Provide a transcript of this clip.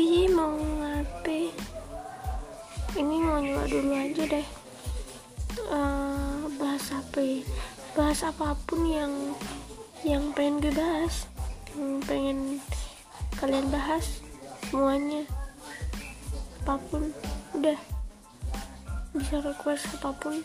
Pi mau ngapain ini mau nyoba dulu aja deh. Uh, bahas apa ya? bahas apa pun yang yang pengen gue bahas yang pengen kalian bahas semuanya. Apa pun. Udah. Bisa request apa pun.